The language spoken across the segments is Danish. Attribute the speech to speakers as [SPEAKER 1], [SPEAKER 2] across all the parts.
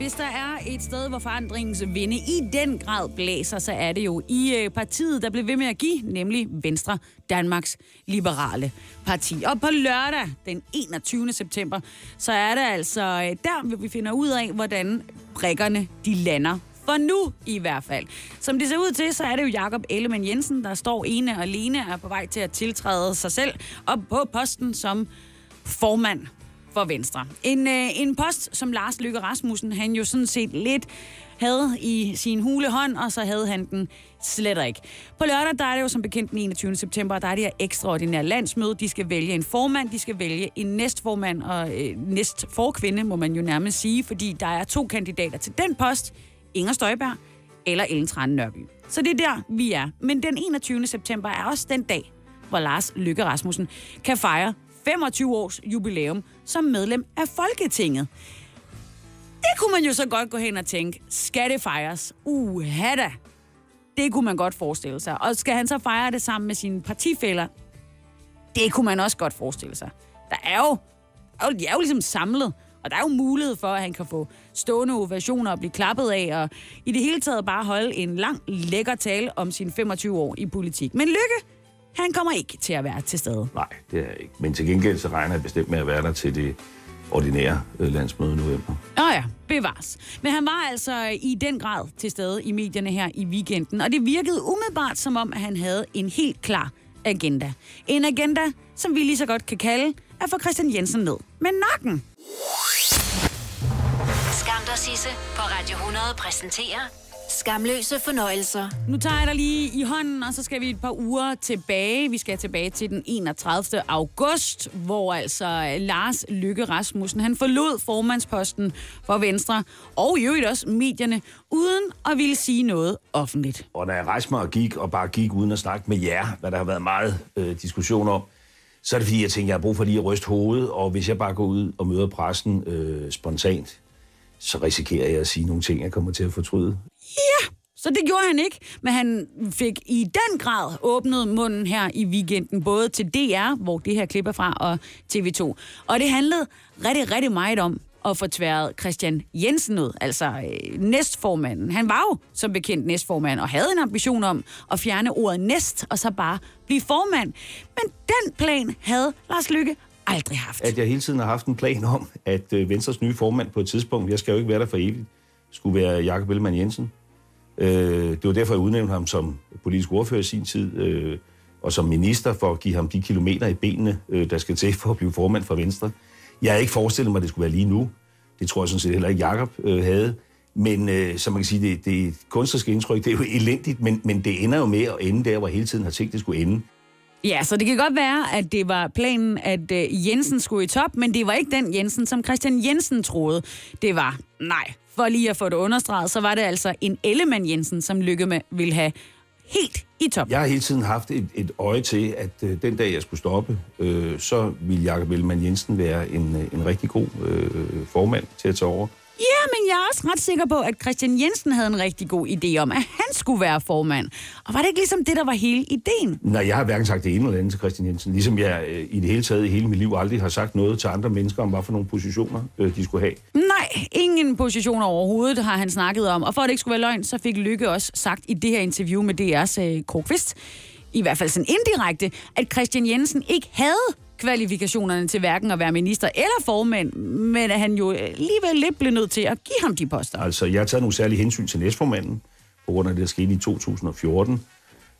[SPEAKER 1] Hvis der er et sted, hvor forandringens vinde i den grad blæser, så er det jo i øh, partiet, der blev ved med at give, nemlig Venstre, Danmarks Liberale Parti. Og på lørdag, den 21. september, så er det altså øh, der, hvor vi finder ud af, hvordan brikkerne de lander for nu i hvert fald. Som det ser ud til, så er det jo Jakob Ellemann Jensen, der står ene og alene er på vej til at tiltræde sig selv op på posten som formand for Venstre. En, øh, en post, som Lars Lykke Rasmussen, han jo sådan set lidt havde i sin hule hånd, og så havde han den slet ikke. På lørdag, der er det jo som bekendt den 21. september, der er det her ekstraordinære landsmøde. De skal vælge en formand, de skal vælge en næstformand og øh, næstforkvinde, må man jo nærmest sige, fordi der er to kandidater til den post, Inger Støjberg eller Ellen Trane Nørby. Så det er der, vi er. Men den 21. september er også den dag, hvor Lars Lykke Rasmussen kan fejre 25 års jubilæum som medlem af Folketinget. Det kunne man jo så godt gå hen og tænke, skal det fejres? Uha da! Det kunne man godt forestille sig. Og skal han så fejre det sammen med sine partifælder? Det kunne man også godt forestille sig. Der er jo, de er jo ligesom samlet, og der er jo mulighed for, at han kan få stående ovationer og blive klappet af, og i det hele taget bare holde en lang, lækker tale om sine 25 år i politik. Men Lykke, han kommer ikke til at være til stede.
[SPEAKER 2] Nej, det er jeg ikke. Men til gengæld så regner jeg bestemt med at være der til det ordinære øh, landsmøde i november.
[SPEAKER 1] Åh oh ja, bevares. Men han var altså i den grad til stede i medierne her i weekenden, og det virkede umiddelbart som om, at han havde en helt klar agenda. En agenda, som vi lige så godt kan kalde at få Christian Jensen ned med nakken.
[SPEAKER 3] Skam der Sisse på Radio 100 præsenterer Skamløse fornøjelser.
[SPEAKER 1] Nu tager jeg dig lige i hånden, og så skal vi et par uger tilbage. Vi skal tilbage til den 31. august, hvor altså Lars Lykke Rasmussen, han forlod formandsposten for Venstre, og i øvrigt også medierne, uden at ville sige noget offentligt.
[SPEAKER 2] Og da jeg rejste mig og gik, og bare gik uden at snakke med jer, hvad der har været meget øh, diskussion om, så er det fordi, jeg tænker, jeg har brug for lige at ryste hovedet, og hvis jeg bare går ud og møder pressen øh, spontant, så risikerer jeg at sige nogle ting, jeg kommer til at fortryde.
[SPEAKER 1] Ja, så det gjorde han ikke. Men han fik i den grad åbnet munden her i weekenden, både til DR, hvor det her klip er fra, og TV2. Og det handlede rigtig, rigtig meget om at få tværet Christian Jensen ud, altså øh, næstformanden. Han var jo som bekendt næstformand og havde en ambition om at fjerne ordet næst og så bare blive formand. Men den plan havde Lars Lykke aldrig haft.
[SPEAKER 2] At jeg hele tiden har haft en plan om, at øh, Venstres nye formand på et tidspunkt, jeg skal jo ikke være der for evigt, skulle være Jakob Ellemann Jensen. Øh, det var derfor, jeg udnævnte ham som politisk ordfører i sin tid, øh, og som minister for at give ham de kilometer i benene, øh, der skal til for at blive formand for Venstre. Jeg havde ikke forestillet mig, at det skulle være lige nu. Det tror jeg sådan set heller ikke, Jakob øh, havde. Men øh, som man kan sige, det, det kunstneriske indtryk, det er jo elendigt, men, men det ender jo med at ende der, hvor hele tiden har tænkt, det skulle ende.
[SPEAKER 1] Ja, så det kan godt være, at det var planen, at øh, Jensen skulle i top, men det var ikke den Jensen, som Christian Jensen troede. Det var, nej, for lige at få det understreget, så var det altså en Ellemann Jensen, som Lykke med ville have helt i top.
[SPEAKER 2] Jeg har hele tiden haft et, et øje til, at øh, den dag, jeg skulle stoppe, øh, så ville Jakob Ellemann Jensen være en, øh, en rigtig god øh, formand til at tage over.
[SPEAKER 1] Ja, men jeg er også ret sikker på, at Christian Jensen havde en rigtig god idé om, at han skulle være formand. Og var det ikke ligesom det, der var hele ideen?
[SPEAKER 2] Nej, jeg har hverken sagt det ene eller andet til Christian Jensen. Ligesom jeg øh, i det hele taget i hele mit liv aldrig har sagt noget til andre mennesker om, hvad for nogle positioner øh, de skulle have.
[SPEAKER 1] Nej, ingen positioner overhovedet har han snakket om. Og for at det ikke skulle være løgn, så fik Lykke også sagt i det her interview med DR's øh, Kåre Kvist, i hvert fald sådan indirekte, at Christian Jensen ikke havde kvalifikationerne til hverken at være minister eller formand, men at han jo alligevel lidt blev nødt til at give ham de poster.
[SPEAKER 2] Altså, jeg har taget nogle særlige hensyn til næstformanden, på grund af det, der skete i 2014,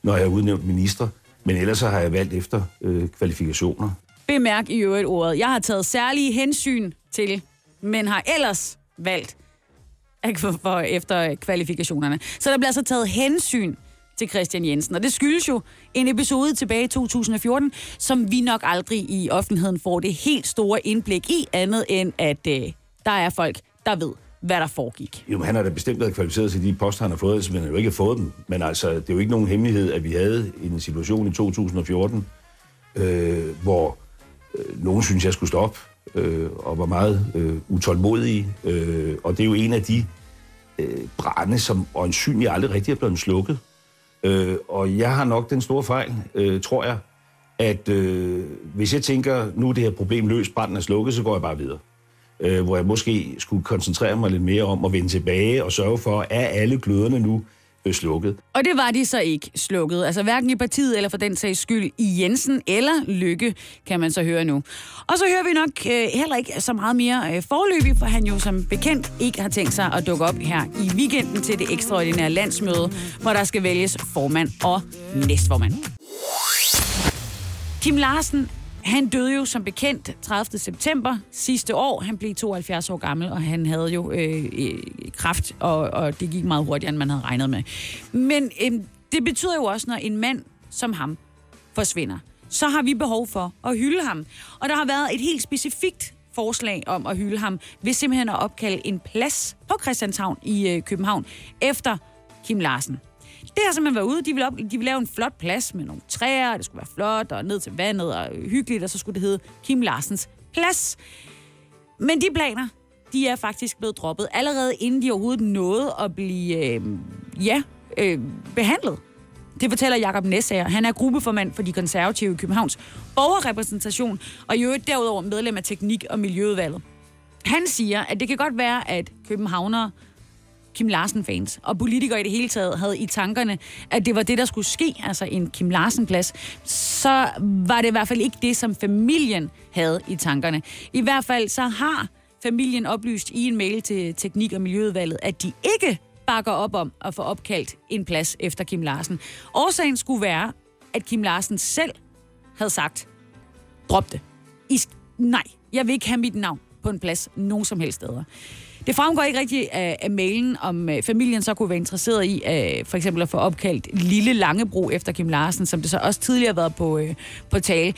[SPEAKER 2] når jeg har udnævnt minister. Men ellers så har jeg valgt efter øh, kvalifikationer.
[SPEAKER 1] Bemærk i øvrigt ordet. Jeg har taget særlige hensyn til, men har ellers valgt for, efter kvalifikationerne. Så der bliver altså taget hensyn til Christian Jensen. Og det skyldes jo en episode tilbage i 2014, som vi nok aldrig i offentligheden får det helt store indblik i, andet end at øh, der er folk, der ved, hvad der foregik.
[SPEAKER 2] Jo, men han har da bestemt været kvalificeret til de poster, han har fået, så han har jo ikke fået dem. Men altså, det er jo ikke nogen hemmelighed, at vi havde en situation i 2014, øh, hvor øh, nogen synes, jeg skulle stoppe, øh, og var meget øh, utålmodig. Øh, og det er jo en af de øh, brænde, som øjensynligt aldrig rigtig er blevet slukket. Øh, og jeg har nok den store fejl, øh, tror jeg, at øh, hvis jeg tænker, nu er det her problem løst, branden er slukket, så går jeg bare videre. Øh, hvor jeg måske skulle koncentrere mig lidt mere om at vende tilbage og sørge for, at alle gløderne nu øh, slukket.
[SPEAKER 1] Og det var de så ikke slukket. Altså hverken i partiet eller for den sags skyld i Jensen eller Lykke, kan man så høre nu. Og så hører vi nok øh, heller ikke så meget mere øh, forløbig, for han jo som bekendt ikke har tænkt sig at dukke op her i weekenden til det ekstraordinære landsmøde, hvor der skal vælges formand og næstformand. Kim Larsen han døde jo som bekendt 30. september sidste år. Han blev 72 år gammel, og han havde jo øh, øh, kraft, og, og det gik meget hurtigere, end man havde regnet med. Men øh, det betyder jo også, når en mand som ham forsvinder, så har vi behov for at hylde ham. Og der har været et helt specifikt forslag om at hylde ham, ved simpelthen at opkalde en plads på Christianshavn i øh, København efter Kim Larsen. Det har simpelthen været ude. De ville, op, de ville lave en flot plads med nogle træer, det skulle være flot, og ned til vandet, og hyggeligt, og så skulle det hedde Kim Larsens Plads. Men de planer, de er faktisk blevet droppet, allerede inden de overhovedet nåede at blive, øh, ja, øh, behandlet. Det fortæller Jakob Nessager. Han er gruppeformand for de konservative i Københavns borgerrepræsentation, og i øvrigt derudover medlem af teknik- og miljøudvalget. Han siger, at det kan godt være, at københavnere Kim Larsen-fans, og politikere i det hele taget havde i tankerne, at det var det, der skulle ske, altså en Kim Larsen-plads, så var det i hvert fald ikke det, som familien havde i tankerne. I hvert fald så har familien oplyst i en mail til Teknik- og Miljøudvalget, at de ikke bakker op om at få opkaldt en plads efter Kim Larsen. Årsagen skulle være, at Kim Larsen selv havde sagt, drop det. I, nej, jeg vil ikke have mit navn på en plads nogen som helst steder. Det fremgår ikke rigtigt af, af mailen, om øh, familien så kunne være interesseret i øh, for eksempel at få opkaldt Lille Langebro efter Kim Larsen, som det så også tidligere har været på, øh, på tale.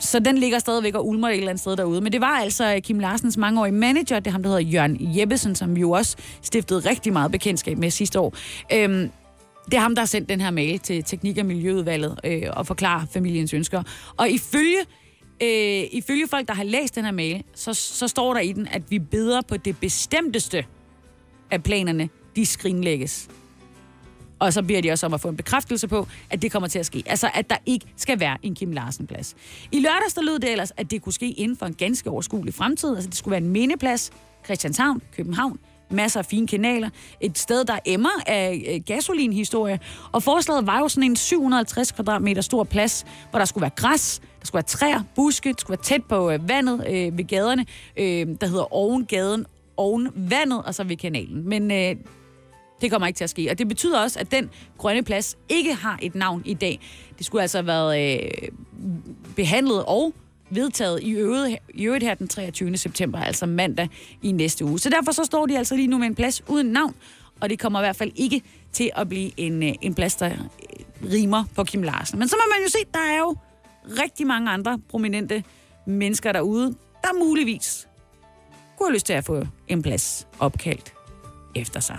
[SPEAKER 1] Så den ligger stadigvæk og ulmer et eller andet sted derude. Men det var altså øh, Kim Larsens mangeårige manager, det er ham, der hedder Jørgen Jeppesen, som jo også stiftede rigtig meget bekendtskab med sidste år. Øhm, det er ham, der har sendt den her mail til Teknik- og Miljøudvalget øh, og forklarer familiens ønsker. Og ifølge øh, ifølge folk, der har læst den her mail, så, så står der i den, at vi beder på det bestemteste af planerne, de skrinlægges. Og så beder de også om at få en bekræftelse på, at det kommer til at ske. Altså, at der ikke skal være en Kim Larsen-plads. I lørdags der lød det ellers, at det kunne ske inden for en ganske overskuelig fremtid. Altså, det skulle være en mindeplads. Christianshavn, København, masser af fine kanaler. Et sted, der emmer af øh, gasolinhistorie. Og forslaget var jo sådan en 750 kvadratmeter stor plads, hvor der skulle være græs, der skulle være træer, buske, det skulle være tæt på øh, vandet øh, ved gaderne, øh, der hedder ovengaden, oven vandet, og så ved kanalen. Men øh, det kommer ikke til at ske. Og det betyder også, at den grønne plads ikke har et navn i dag. Det skulle altså have været øh, behandlet og vedtaget i øvrigt, i øvrigt her den 23. september, altså mandag i næste uge. Så derfor så står de altså lige nu med en plads uden navn, og det kommer i hvert fald ikke til at blive en, øh, en plads, der øh, rimer på Kim Larsen. Men så må man jo se, der er jo rigtig mange andre prominente mennesker derude, der muligvis kunne have lyst til at få en plads opkaldt efter sig.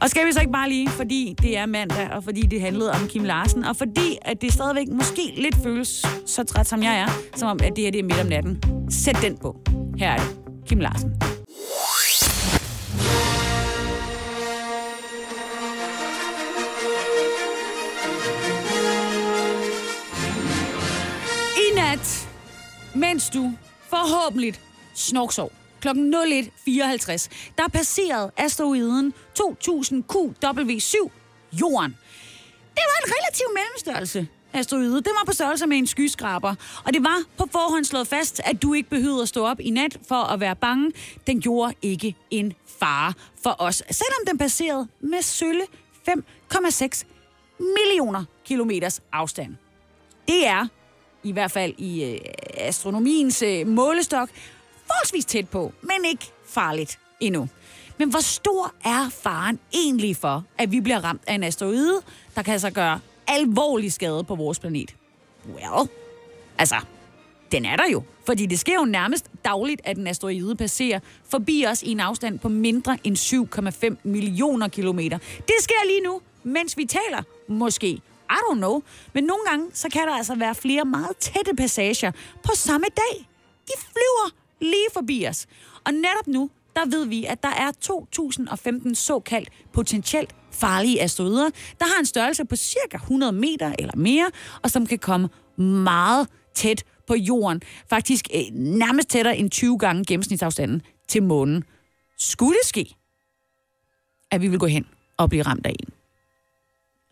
[SPEAKER 1] Og skal vi så ikke bare lige, fordi det er mandag, og fordi det handlede om Kim Larsen, og fordi at det stadigvæk måske lidt føles så træt, som jeg er, som om at det her det er midt om natten. Sæt den på. Her er det. Kim Larsen. I nat, mens du forhåbentlig snorksov, kl. 01.54, der passerede asteroiden 2000 QW7 Jorden. Det var en relativ mellemstørrelse asteroide. Det var på størrelse med en skyskraber. Og det var på forhånd slået fast, at du ikke behøvede at stå op i nat for at være bange. Den gjorde ikke en fare for os, selvom den passerede med sølle 5,6 millioner kilometers afstand. Det er, i hvert fald i øh, astronomiens øh, målestok, forholdsvis tæt på, men ikke farligt endnu. Men hvor stor er faren egentlig for, at vi bliver ramt af en asteroide, der kan så gøre alvorlig skade på vores planet? Well, altså, den er der jo. Fordi det sker jo nærmest dagligt, at en asteroide passerer forbi os i en afstand på mindre end 7,5 millioner kilometer. Det sker lige nu, mens vi taler. Måske. I don't know. Men nogle gange, så kan der altså være flere meget tætte passager på samme dag. De flyver lige forbi os. Og netop nu, der ved vi, at der er 2.015 såkaldt potentielt farlige asteroider, der har en størrelse på cirka 100 meter eller mere, og som kan komme meget tæt på jorden. Faktisk øh, nærmest tættere end 20 gange gennemsnitsafstanden til månen. Skulle det ske, at vi vil gå hen og blive ramt af en,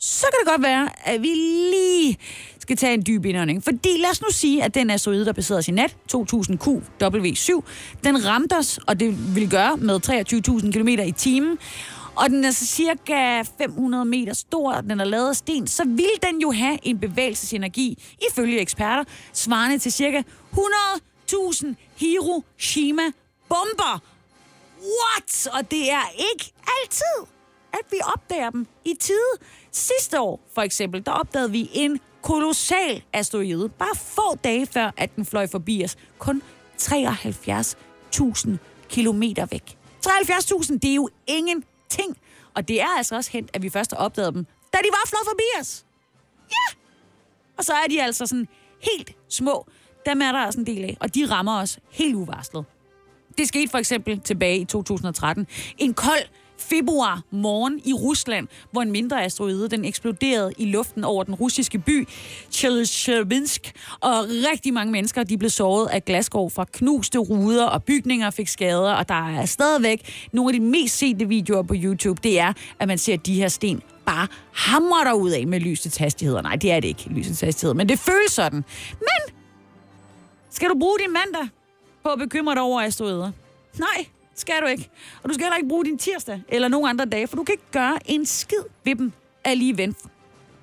[SPEAKER 1] så kan det godt være, at vi lige skal tage en dyb indånding. Fordi lad os nu sige, at den asteroide, der passerede sin nat, 2000 QW7, den ramte os, og det vil gøre med 23.000 km i timen. Og den er så cirka 500 meter stor, den er lavet af sten, så vil den jo have en bevægelsesenergi, ifølge eksperter, svarende til cirka 100.000 Hiroshima-bomber. What? Og det er ikke altid, at vi opdager dem i tide. Sidste år, for eksempel, der opdagede vi en kolossal asteroide, bare få dage før, at den fløj forbi os. Kun 73.000 kilometer væk. 73.000, det er jo ingenting. Og det er altså også hent, at vi først har opdaget dem, da de var flået forbi os. Ja! Og så er de altså sådan helt små. Dem er der også en del af, og de rammer os helt uvarslet. Det skete for eksempel tilbage i 2013. En kold februar morgen i Rusland, hvor en mindre asteroide den eksploderede i luften over den russiske by Chelyabinsk, og rigtig mange mennesker de blev såret af glasgård fra knuste ruder, og bygninger fik skader, og der er stadigvæk nogle af de mest sete videoer på YouTube, det er, at man ser de her sten bare hamrer der ud af med lysets hastigheder. Nej, det er det ikke, lysets hastighed, men det føles sådan. Men skal du bruge din mandag på at bekymre dig over asteroider? Nej, skal du ikke. Og du skal heller ikke bruge din tirsdag eller nogen andre dage, for du kan ikke gøre en skid ved dem alligevel.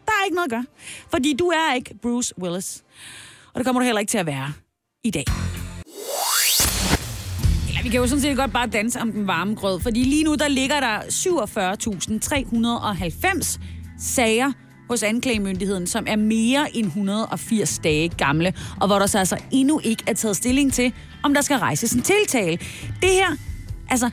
[SPEAKER 1] Der er ikke noget at gøre, fordi du er ikke Bruce Willis. Og det kommer du heller ikke til at være i dag. Eller vi kan jo sådan set godt bare danse om den varme grød, fordi lige nu der ligger der 47.390 sager hos anklagemyndigheden, som er mere end 180 dage gamle, og hvor der så altså endnu ikke er taget stilling til, om der skal rejses en tiltale. Det her, altså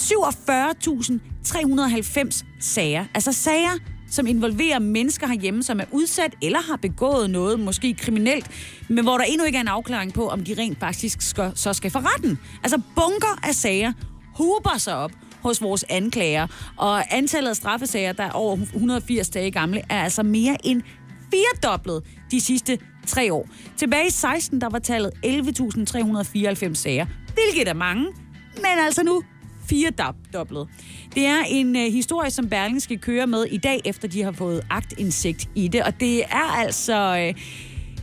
[SPEAKER 1] 47.390 sager, altså sager, som involverer mennesker herhjemme, som er udsat eller har begået noget, måske kriminelt, men hvor der endnu ikke er en afklaring på, om de rent faktisk skal, så skal for retten. Altså bunker af sager huber sig op hos vores anklager, og antallet af straffesager, der er over 180 dage gamle, er altså mere end firedoblet de sidste tre år. Tilbage i 16, der var tallet 11.394 sager, hvilket er mange, men altså nu firedoblet. Det er en øh, historie, som Berlingske skal køre med i dag, efter de har fået agtindsigt i det, og det er altså... Øh,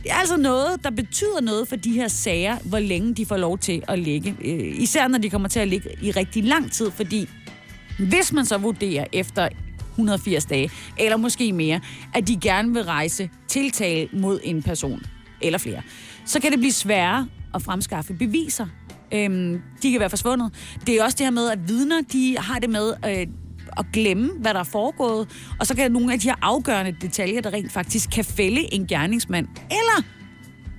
[SPEAKER 1] det er altså noget, der betyder noget for de her sager, hvor længe de får lov til at ligge. Øh, især når de kommer til at ligge i rigtig lang tid, fordi hvis man så vurderer efter 180 dage, eller måske mere, at de gerne vil rejse tiltale mod en person, eller flere, så kan det blive sværere at fremskaffe beviser. Øhm, de kan være forsvundet. Det er også det her med, at vidner, de har det med øh, at glemme, hvad der er foregået, og så kan nogle af de her afgørende detaljer, der rent faktisk kan fælde en gerningsmand, eller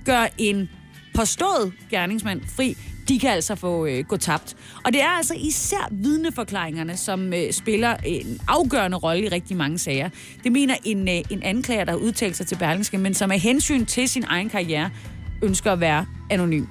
[SPEAKER 1] gøre en påstået gerningsmand fri, de kan altså få øh, gå tabt. Og det er altså især vidneforklaringerne, som øh, spiller en afgørende rolle i rigtig mange sager. Det mener en, øh, en anklager, der har udtalt sig til Berlingske, men som af hensyn til sin egen karriere ønsker at være anonym.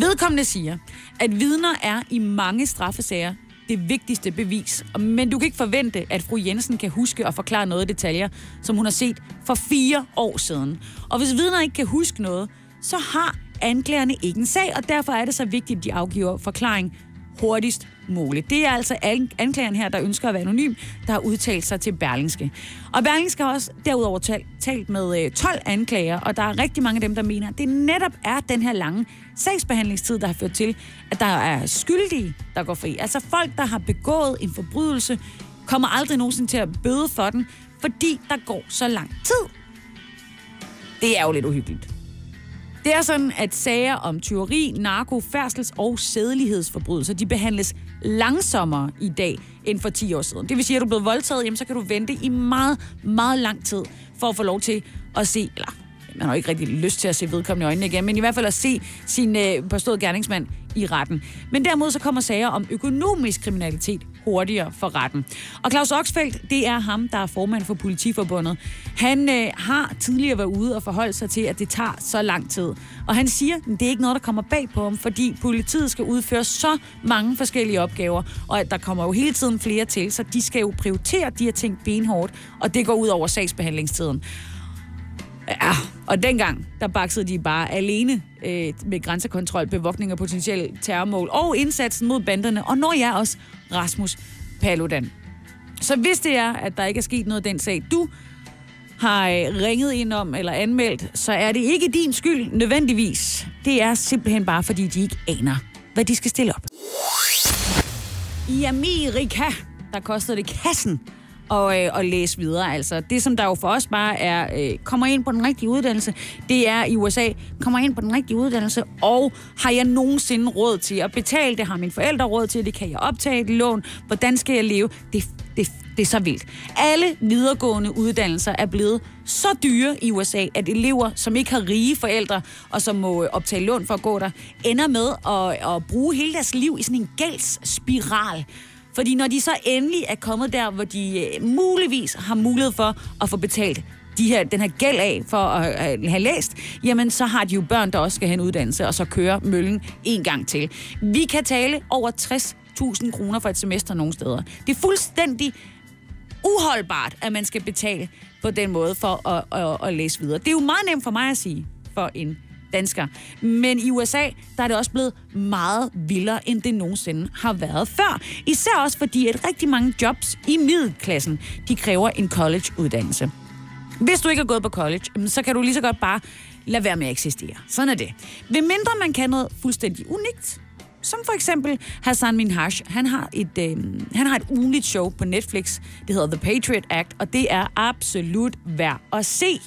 [SPEAKER 1] Vedkommende siger, at vidner er i mange straffesager det vigtigste bevis. Men du kan ikke forvente, at fru Jensen kan huske og forklare noget i detaljer, som hun har set for fire år siden. Og hvis vidner ikke kan huske noget, så har anklagerne ikke en sag, og derfor er det så vigtigt, at de afgiver forklaring hurtigst muligt. Det er altså anklageren her, der ønsker at være anonym, der har udtalt sig til Berlingske. Og Berlingske har også derudover talt, talt med øh, 12 anklager, og der er rigtig mange af dem, der mener, at det netop er den her lange sagsbehandlingstid, der har ført til, at der er skyldige, der går fri. Altså folk, der har begået en forbrydelse, kommer aldrig nogensinde til at bøde for den, fordi der går så lang tid. Det er jo lidt uhyggeligt. Det er sådan, at sager om tyveri, narko, færdsels- og sædelighedsforbrydelser, de behandles langsommere i dag end for 10 år siden. Det vil sige, at du er blevet voldtaget, jamen, så kan du vente i meget, meget lang tid for at få lov til at se, eller man har jo ikke rigtig lyst til at se vedkommende i øjnene igen, men i hvert fald at se sin øh, påståede gerningsmand i retten. Men derimod så kommer sager om økonomisk kriminalitet hurtigere for retten. Og Claus Oxfeldt, det er ham, der er formand for Politiforbundet. Han øh, har tidligere været ude og forholdt sig til, at det tager så lang tid. Og han siger, at det er ikke noget, der kommer bag på ham, fordi politiet skal udføre så mange forskellige opgaver, og at der kommer jo hele tiden flere til, så de skal jo prioritere de her ting benhårdt, og det går ud over sagsbehandlingstiden. Ja, og dengang, der baksede de bare alene øh, med grænsekontrol, bevogtning af potentielle terrormål og indsatsen mod banderne, og når jeg også Rasmus Paludan. Så hvis det er, at der ikke er sket noget den sag, du har øh, ringet ind om eller anmeldt, så er det ikke din skyld nødvendigvis. Det er simpelthen bare, fordi de ikke aner, hvad de skal stille op. I Amerika, der kostede det kassen og, øh, og læse videre. Altså, det, som der jo for os bare er, øh, kommer ind på den rigtige uddannelse, det er i USA, kommer ind på den rigtige uddannelse, og har jeg nogensinde råd til at betale det? Har mine forældre råd til det? Kan jeg optage et lån? Hvordan skal jeg leve? Det, det, det er så vildt. Alle videregående uddannelser er blevet så dyre i USA, at elever, som ikke har rige forældre, og som må øh, optage lån for at gå der, ender med at, at bruge hele deres liv i sådan en gældsspiral. Fordi når de så endelig er kommet der, hvor de øh, muligvis har mulighed for at få betalt de her, den her gæld af for at øh, have læst, jamen så har de jo børn, der også skal have en uddannelse, og så kører møllen en gang til. Vi kan tale over 60.000 kroner for et semester nogle steder. Det er fuldstændig uholdbart, at man skal betale på den måde for at, at, at læse videre. Det er jo meget nemt for mig at sige, for en dansker. Men i USA, der er det også blevet meget vildere, end det nogensinde har været før. Især også fordi, at rigtig mange jobs i middelklassen, de kræver en college-uddannelse. Hvis du ikke har gået på college, så kan du lige så godt bare lade være med at eksistere. Sådan er det. Ved mindre man kan noget fuldstændig unikt, som for eksempel Hassan Minhaj. Han har et, øh, han har et ugenligt show på Netflix. Det hedder The Patriot Act, og det er absolut værd at se.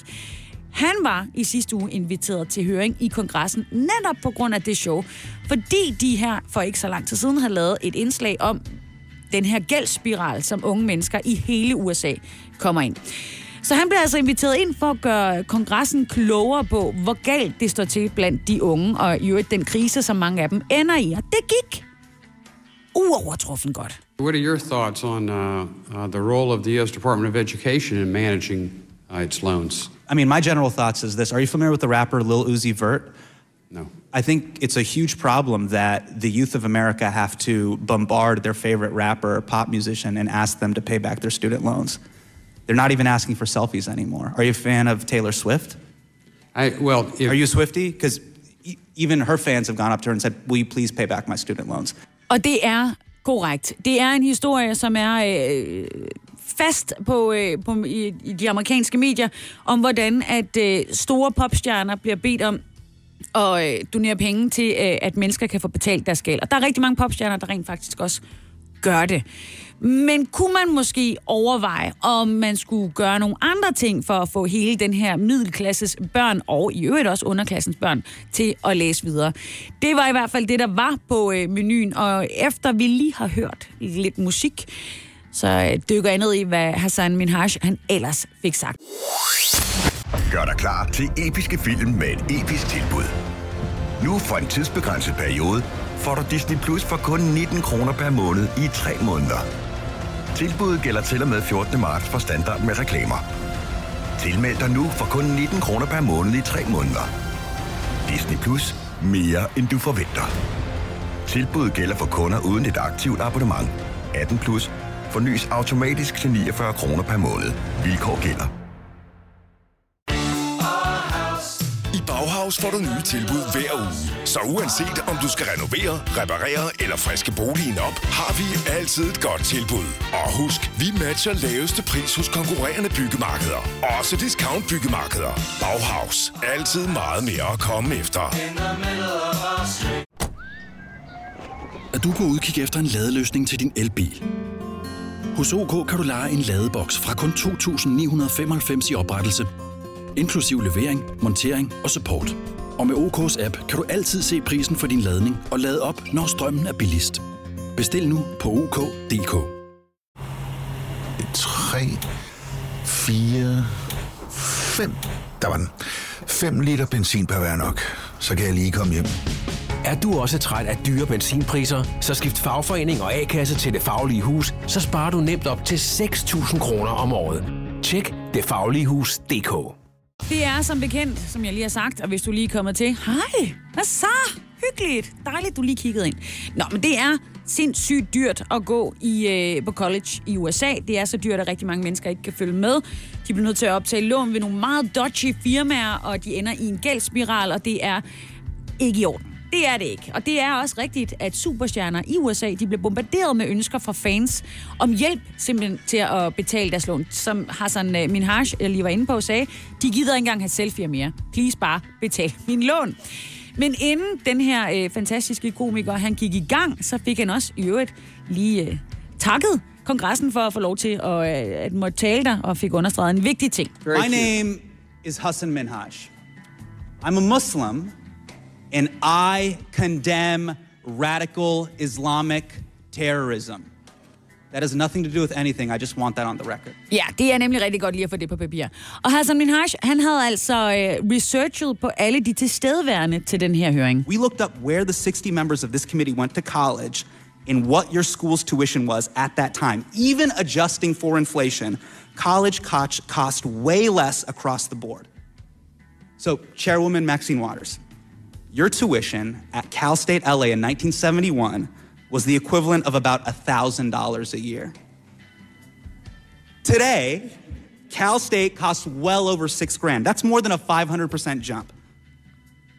[SPEAKER 1] Han var i sidste uge inviteret til høring i kongressen, netop på grund af det show, fordi de her for ikke så lang tid siden har lavet et indslag om den her gældsspiral, som unge mennesker i hele USA kommer ind. Så han blev altså inviteret ind for at gøre kongressen klogere på, hvor galt det står til blandt de unge, og i øvrigt den krise, som mange af dem ender i. Og det gik uovertruffen godt.
[SPEAKER 4] What are your thoughts on uh, uh, the role of the U.S. Department of Education in managing uh, its loans?
[SPEAKER 5] I mean, my general thoughts is this. Are you familiar with the rapper Lil Uzi Vert?
[SPEAKER 4] No.
[SPEAKER 5] I think it's a huge problem that the youth of America have to bombard their favorite rapper or pop musician and ask them to pay back their student loans. They're not even asking for selfies anymore. Are you a fan of Taylor Swift?
[SPEAKER 4] I, well, if,
[SPEAKER 5] Are you a Swifty? Because even her fans have gone up to her and said, Will you please pay back my student loans?
[SPEAKER 1] Og det er korrekt. Det er en historie, som er øh, fast på, øh, på i, i de amerikanske medier, om hvordan at øh, store popstjerner bliver bedt om at øh, donere penge til, øh, at mennesker kan få betalt deres gæld. Og der er rigtig mange popstjerner, der rent faktisk også gør det. Men kunne man måske overveje, om man skulle gøre nogle andre ting for at få hele den her middelklasses børn, og i øvrigt også underklassens børn, til at læse videre? Det var i hvert fald det, der var på øh, menuen, og efter vi lige har hørt lidt musik, så øh, dykker jeg ned i, hvad Hassan Minhaj han ellers fik sagt.
[SPEAKER 6] Gør dig klar til episke film med et episk tilbud. Nu for en tidsbegrænset periode får du Disney Plus for kun 19 kroner per måned i 3 måneder. Tilbuddet gælder til og med 14. marts for standard med reklamer. Tilmeld dig nu for kun 19 kroner per måned i 3 måneder. Disney Plus. Mere end du forventer. Tilbuddet gælder for kunder uden et aktivt abonnement. 18 plus. Fornyes automatisk til 49 kroner per måned. Vilkår gælder.
[SPEAKER 7] I Bauhaus får du nye tilbud hver uge. Så uanset om du skal renovere, reparere eller friske boligen op, har vi altid et godt tilbud. Og husk, vi matcher laveste pris hos konkurrerende byggemarkeder. Også discount byggemarkeder. Bauhaus. Altid meget mere at komme efter.
[SPEAKER 8] Er du på udkig efter en ladeløsning til din elbil? Hos OK kan du lege en ladeboks fra kun 2.995 i oprettelse, inklusiv levering, montering og support. Og med OK's app kan du altid se prisen for din ladning og lade op, når strømmen er billigst. Bestil nu på OK.dk.
[SPEAKER 9] 3, 4, 5. Der var den. 5 liter benzin per hver nok. Så kan jeg lige komme hjem.
[SPEAKER 10] Er du også træt af dyre benzinpriser, så skift fagforening og A-kasse til Det Faglige Hus, så sparer du nemt op til 6.000 kroner om året. Tjek detfagligehus.dk
[SPEAKER 1] Det er som bekendt, som jeg lige har sagt, og hvis du lige er kommet til, hej, hvad så? Hyggeligt. Dejligt, du lige kiggede ind. Nå, men det er sindssygt dyrt at gå i, øh, på college i USA. Det er så dyrt, at rigtig mange mennesker ikke kan følge med. De bliver nødt til at optage lån ved nogle meget dodgy firmaer, og de ender i en gældspiral, og det er ikke i orden. Det er det ikke. Og det er også rigtigt, at superstjerner i USA, de blev bombarderet med ønsker fra fans om hjælp simpelthen til at betale deres lån. Som Hassan øh, Minhaj, jeg lige var inde på, sagde, de gider ikke engang have selfie mere. Please bare betal min lån. Men inden den her øh, fantastiske komiker, han gik i gang, så fik han også i øvrigt lige øh, takket kongressen for at få lov til at, øh, at måtte tale der, og fik understreget en vigtig ting.
[SPEAKER 5] My name is Hassan Minhaj. I'm a Muslim, and I condemn radical Islamic terrorism. That has nothing to do with anything. I just want that on the record.
[SPEAKER 1] Ja, det er nemlig rigtig godt lige at få det på papir. Og Hassan Minhaj, han havde altså øh, researchet på alle de tilstedeværende til den her høring.
[SPEAKER 5] We looked up where the 60 members of this committee went to college and what your school's tuition was at that time. Even adjusting for inflation, college cost, cost way less across the board. So, Chairwoman Maxine Waters, your tuition at Cal State LA in 1971 was the equivalent of about $1,000 a year. Today, Cal State costs well over six grand. That's more than a 500% jump.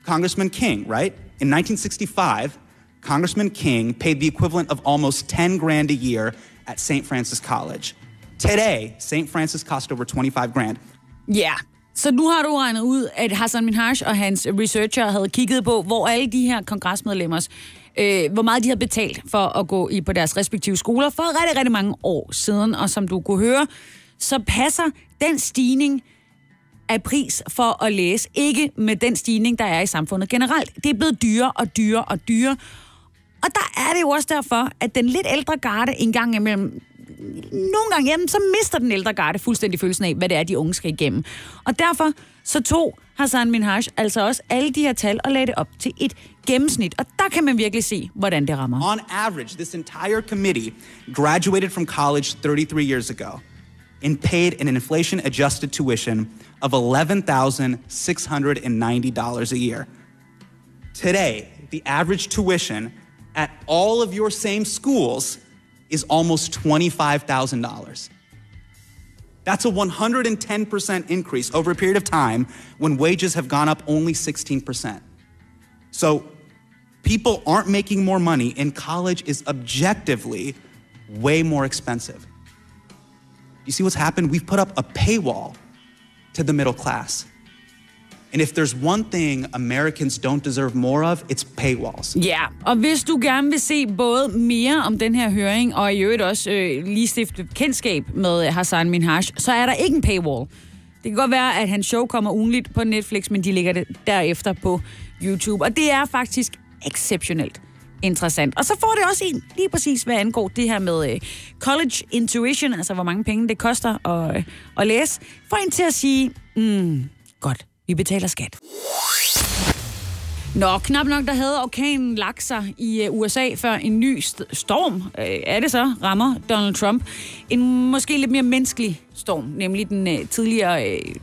[SPEAKER 5] Congressman King, right? In 1965, Congressman King paid the equivalent of almost 10 grand a year at St. Francis College. Today, St. Francis cost over 25 grand.
[SPEAKER 1] Ja, så nu har du regnet ud, at Hassan Minhaj og hans researcher havde kigget på, hvor alle de her kongresmedlemmers, øh, hvor meget de havde betalt for at gå i på deres respektive skoler for rigtig, rigtig mange år siden. Og som du kunne høre, så passer den stigning af pris for at læse ikke med den stigning, der er i samfundet generelt. Det er blevet dyrere og dyrere og dyrere. Og der er det jo også derfor, at den lidt ældre garde engang imellem nogle gange, jamen, så mister den ældre garde fuldstændig følelsen af, hvad det er, de unge skal igennem. Og derfor så tog Hassan Minhaj altså også alle de her tal og lagde det op til et gennemsnit. Og der kan man virkelig se, hvordan det rammer.
[SPEAKER 5] On average, this entire committee graduated from college 33 years ago and paid an inflation adjusted tuition of $11,690 a year. Today, the average tuition at all of your same schools is almost $25,000. That's a 110% increase over a period of time when wages have gone up only 16%. So people aren't making more money, and college is objectively way more expensive. You see what's happened? We've put up a paywall to the middle class. And if there's one thing Americans don't deserve more of, it's paywalls.
[SPEAKER 1] Ja, og hvis du gerne vil se både mere om den her høring, og i øvrigt også øh, lige stifte kendskab med øh, Hassan Minhaj, så er der ikke en paywall. Det kan godt være, at hans show kommer ugenligt på Netflix, men de ligger det derefter på YouTube. Og det er faktisk exceptionelt interessant. Og så får det også en lige præcis, hvad angår det her med øh, college intuition, altså hvor mange penge det koster at, øh, at læse, får en til at sige, mm, godt, vi betaler skat. Nå, knap nok, der havde orkanen lagt sig i øh, USA, før en ny st- storm, øh, er det så, rammer Donald Trump. En måske lidt mere menneskelig storm, nemlig den øh, tidligere øh,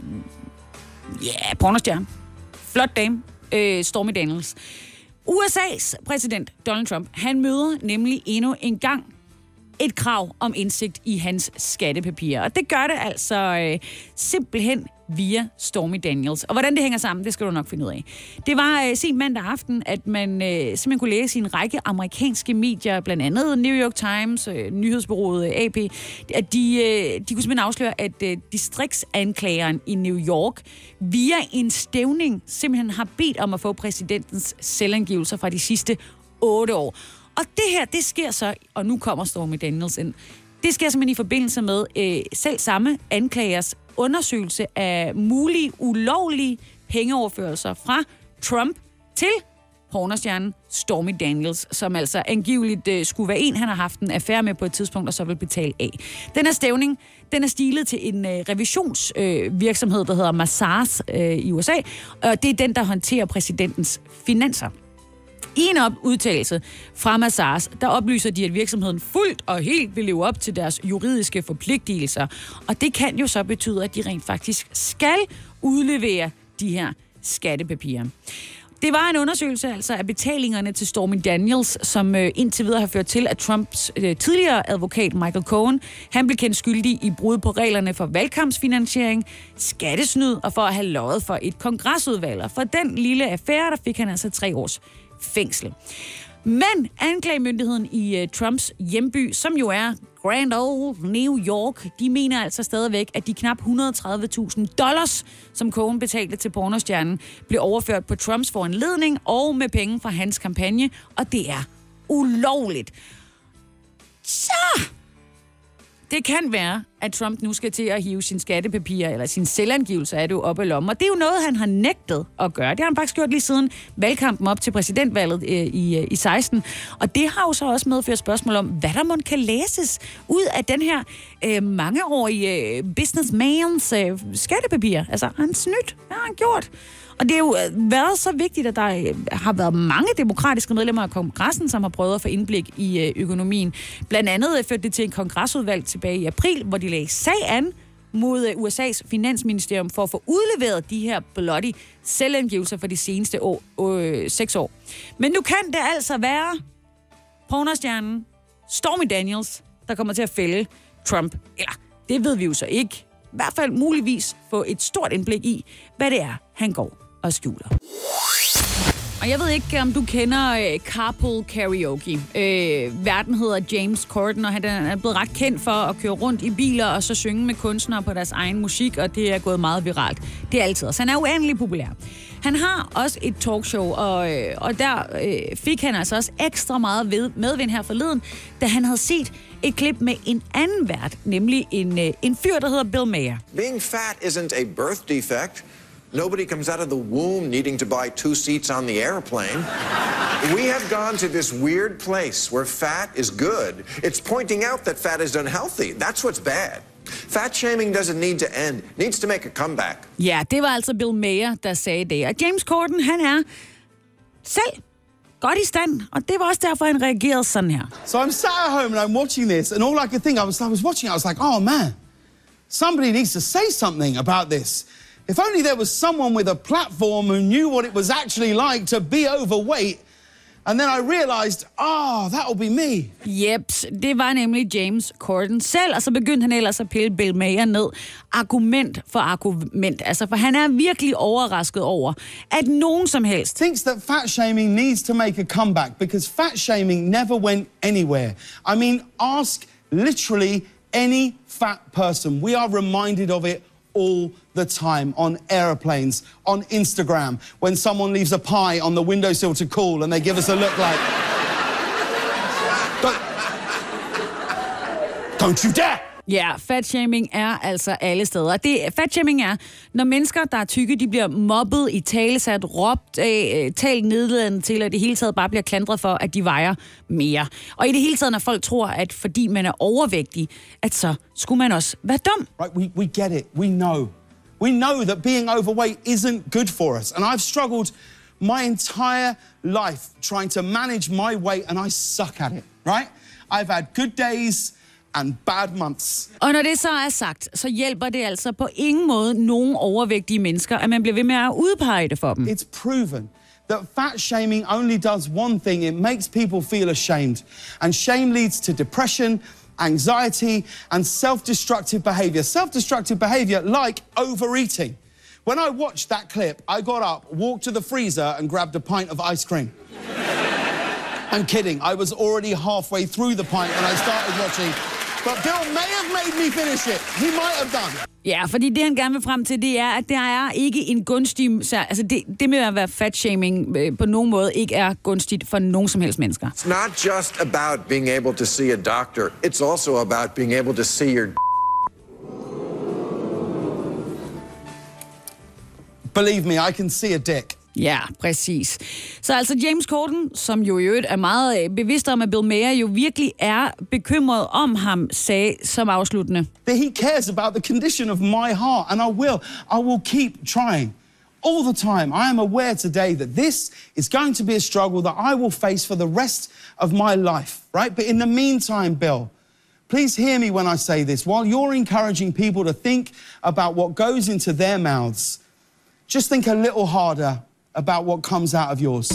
[SPEAKER 1] ja, pornostjerne. Flot dame, øh, Stormy Daniels. USA's præsident Donald Trump, han møder nemlig endnu en gang et krav om indsigt i hans skattepapirer. Og det gør det altså øh, simpelthen via Stormy Daniels. Og hvordan det hænger sammen, det skal du nok finde ud af. Det var øh, sent mandag aften, at man øh, simpelthen kunne læse i en række amerikanske medier, blandt andet New York Times, øh, nyhedsbureauet øh, AP, at de, øh, de kunne simpelthen afsløre, at øh, distriktsanklageren i New York via en stævning simpelthen har bedt om at få præsidentens selvangivelser fra de sidste otte år. Og det her, det sker så, og nu kommer Stormy Daniels ind, det sker simpelthen i forbindelse med øh, selv samme anklagers undersøgelse af mulige ulovlige pengeoverførelser fra Trump til pornostjernen Stormy Daniels, som altså angiveligt øh, skulle være en, han har haft en affære med på et tidspunkt, og så vil betale af. Den her stævning, den er stilet til en øh, revisionsvirksomhed, øh, der hedder Massars øh, i USA, og det er den, der håndterer præsidentens finanser. I en op udtalelse fra Massars, der oplyser de, at virksomheden fuldt og helt vil leve op til deres juridiske forpligtelser. Og det kan jo så betyde, at de rent faktisk skal udlevere de her skattepapirer. Det var en undersøgelse altså af betalingerne til Stormy Daniels, som øh, indtil videre har ført til, at Trumps øh, tidligere advokat Michael Cohen, han blev kendt skyldig i brud på reglerne for valgkampsfinansiering, skattesnyd og for at have lovet for et kongresudvalg. Og for den lille affære, der fik han altså tre års fængsel. Men anklagemyndigheden i uh, Trumps hjemby, som jo er Grand Old New York, de mener altså stadigvæk, at de knap 130.000 dollars, som Cohen betalte til pornostjernen, blev overført på Trumps foranledning og med penge fra hans kampagne, og det er ulovligt. Så det kan være, at Trump nu skal til at hive sin skattepapirer, eller sin selvangivelse af det jo op i lommen. Og det er jo noget, han har nægtet at gøre. Det har han faktisk gjort lige siden valgkampen op til præsidentvalget øh, i, øh, i 16. Og det har jo så også medført spørgsmål om, hvad der må kan læses ud af den her øh, mangeårige øh, businessmans øh, skattepapirer. Altså, han snydt? Hvad har han gjort? Og det har jo øh, været så vigtigt, at der øh, har været mange demokratiske medlemmer af kongressen, som har prøvet at få indblik i øh, økonomien. Blandt andet førte det til en kongresudvalg tilbage i april, hvor de lagde sag an mod USA's finansministerium for at få udleveret de her bloody selvangivelser for de seneste år, øh, seks år. Men nu kan det altså være pornostjernen Stormy Daniels, der kommer til at fælde Trump. Eller, det ved vi jo så ikke. I hvert fald muligvis få et stort indblik i, hvad det er, han går og skjuler. Og jeg ved ikke, om du kender øh, Carpool Karaoke. Øh, verden hedder James Corden, og han er blevet ret kendt for at køre rundt i biler og så synge med kunstnere på deres egen musik, og det er gået meget viralt. Det er altid. Så han er uendelig populær. Han har også et talkshow, og, øh, og der øh, fik han altså også ekstra meget ved, medvind her forleden, da han havde set et klip med en anden vært, nemlig en, øh, en fyr, der hedder Bill Mayer.
[SPEAKER 11] Being fat isn't a birth defect. Nobody comes out of the womb needing to buy two seats on the airplane. we have gone to this weird place where fat is good. It's pointing out that fat is unhealthy. That's what's bad. Fat shaming doesn't need to end. It needs to make a comeback.
[SPEAKER 1] Ja, det var altså Bill Mayer, der sagde det. Og James Corden, han er selv godt i stand, og det var også derfor, han reagerede sådan her.
[SPEAKER 12] So I'm sat at home and I'm watching this, and all I could think, I was, I was watching, I was like, oh man, somebody needs to say something about this. If only there was someone with a platform who knew what it was actually like to be overweight. And then I realized, oh, that'll be me.
[SPEAKER 1] Jeps, det var nemlig James Corden selv, og så begyndte han ellers at pille Bill Mayer ned. Argument for argument. Altså, for han er virkelig overrasket over, at nogen som helst...
[SPEAKER 12] Thinks that fat shaming needs to make a comeback, because fat shaming never went anywhere. I mean, ask literally any fat person. We are reminded of it all the time on airplanes, on Instagram, when someone leaves a pie on the windowsill to cool and they give us a look like. don't, don't you dare!
[SPEAKER 1] Ja, fatshaming er altså alle steder. Det, fatshaming er, når mennesker, der er tykke, de bliver mobbet, i talesat, råbt af, øh, talt nedladende til, og det hele taget bare bliver klandret for, at de vejer mere. Og i det hele taget, når folk tror, at fordi man er overvægtig, at så skulle man også være dum.
[SPEAKER 12] Right, we, we get it. We know. We know that being overweight isn't good for us. And I've struggled my entire life trying to manage my weight, and I suck at it, right? I've had good days and bad months.
[SPEAKER 1] Og når det så er sagt, så hjælper det altså på ingen måde nogen overvægtige mennesker, at man bliver ved med at udpege det for dem.
[SPEAKER 12] It's proven that fat shaming only does one thing it makes people feel ashamed. And shame leads to depression, anxiety, and self destructive behavior. Self destructive behavior like overeating. When I watched that clip, I got up, walked to the freezer, and grabbed a pint of ice cream. I'm kidding. I was already halfway through the pint when I started watching. But Bill may have made me finish it. He might have done.
[SPEAKER 1] Ja, fordi det han gerne vil frem til, det er, at der er ikke en gunstig... så- Altså det, det med at være fat-shaming øh, på nogen måde ikke er gunstigt for nogen som helst mennesker.
[SPEAKER 11] It's not just about being able to see a doctor. It's also about being able to see your
[SPEAKER 12] Believe me, I can see a dick.
[SPEAKER 1] Ja, præcis. Så altså James Corden, som jo i øvrigt er meget øh, bevidst om, at Bill Mayer jo virkelig er bekymret om ham, sagde som afsluttende.
[SPEAKER 12] That he cares about the condition of my heart, and I will. I will keep trying. All the time, I am aware today that this is going to be a struggle that I will face for the rest of my life, right? But in the meantime, Bill, please hear me when I say this. While you're encouraging people to think about what goes into their mouths, just think a little harder about what comes out of yours.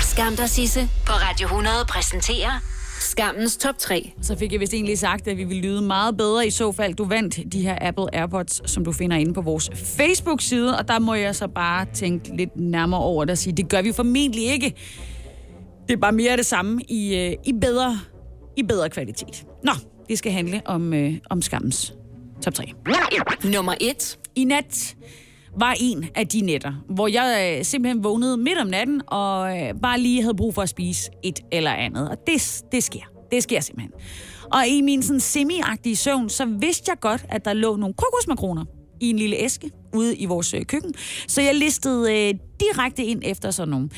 [SPEAKER 3] Skam dig, Sisse, på Radio 100 præsenterer Skammens top 3.
[SPEAKER 1] Så fik jeg vist egentlig sagt, at vi ville lyde meget bedre i så fald, du vandt de her Apple AirPods, som du finder inde på vores Facebook-side. Og der må jeg så bare tænke lidt nærmere over det og sige, det gør vi formentlig ikke. Det er bare mere det samme i, øh, i, bedre, i bedre kvalitet. Nå, det skal handle om, øh, om skammens top 3.
[SPEAKER 3] Nummer 1.
[SPEAKER 1] I nat var en af de nætter, hvor jeg øh, simpelthen vågnede midt om natten og øh, bare lige havde brug for at spise et eller andet. Og det, det sker. Det sker simpelthen. Og i min sådan semi-agtige søvn, så vidste jeg godt, at der lå nogle kokosmakroner i en lille æske ude i vores øh, køkken. Så jeg listede øh, direkte ind efter sådan nogle.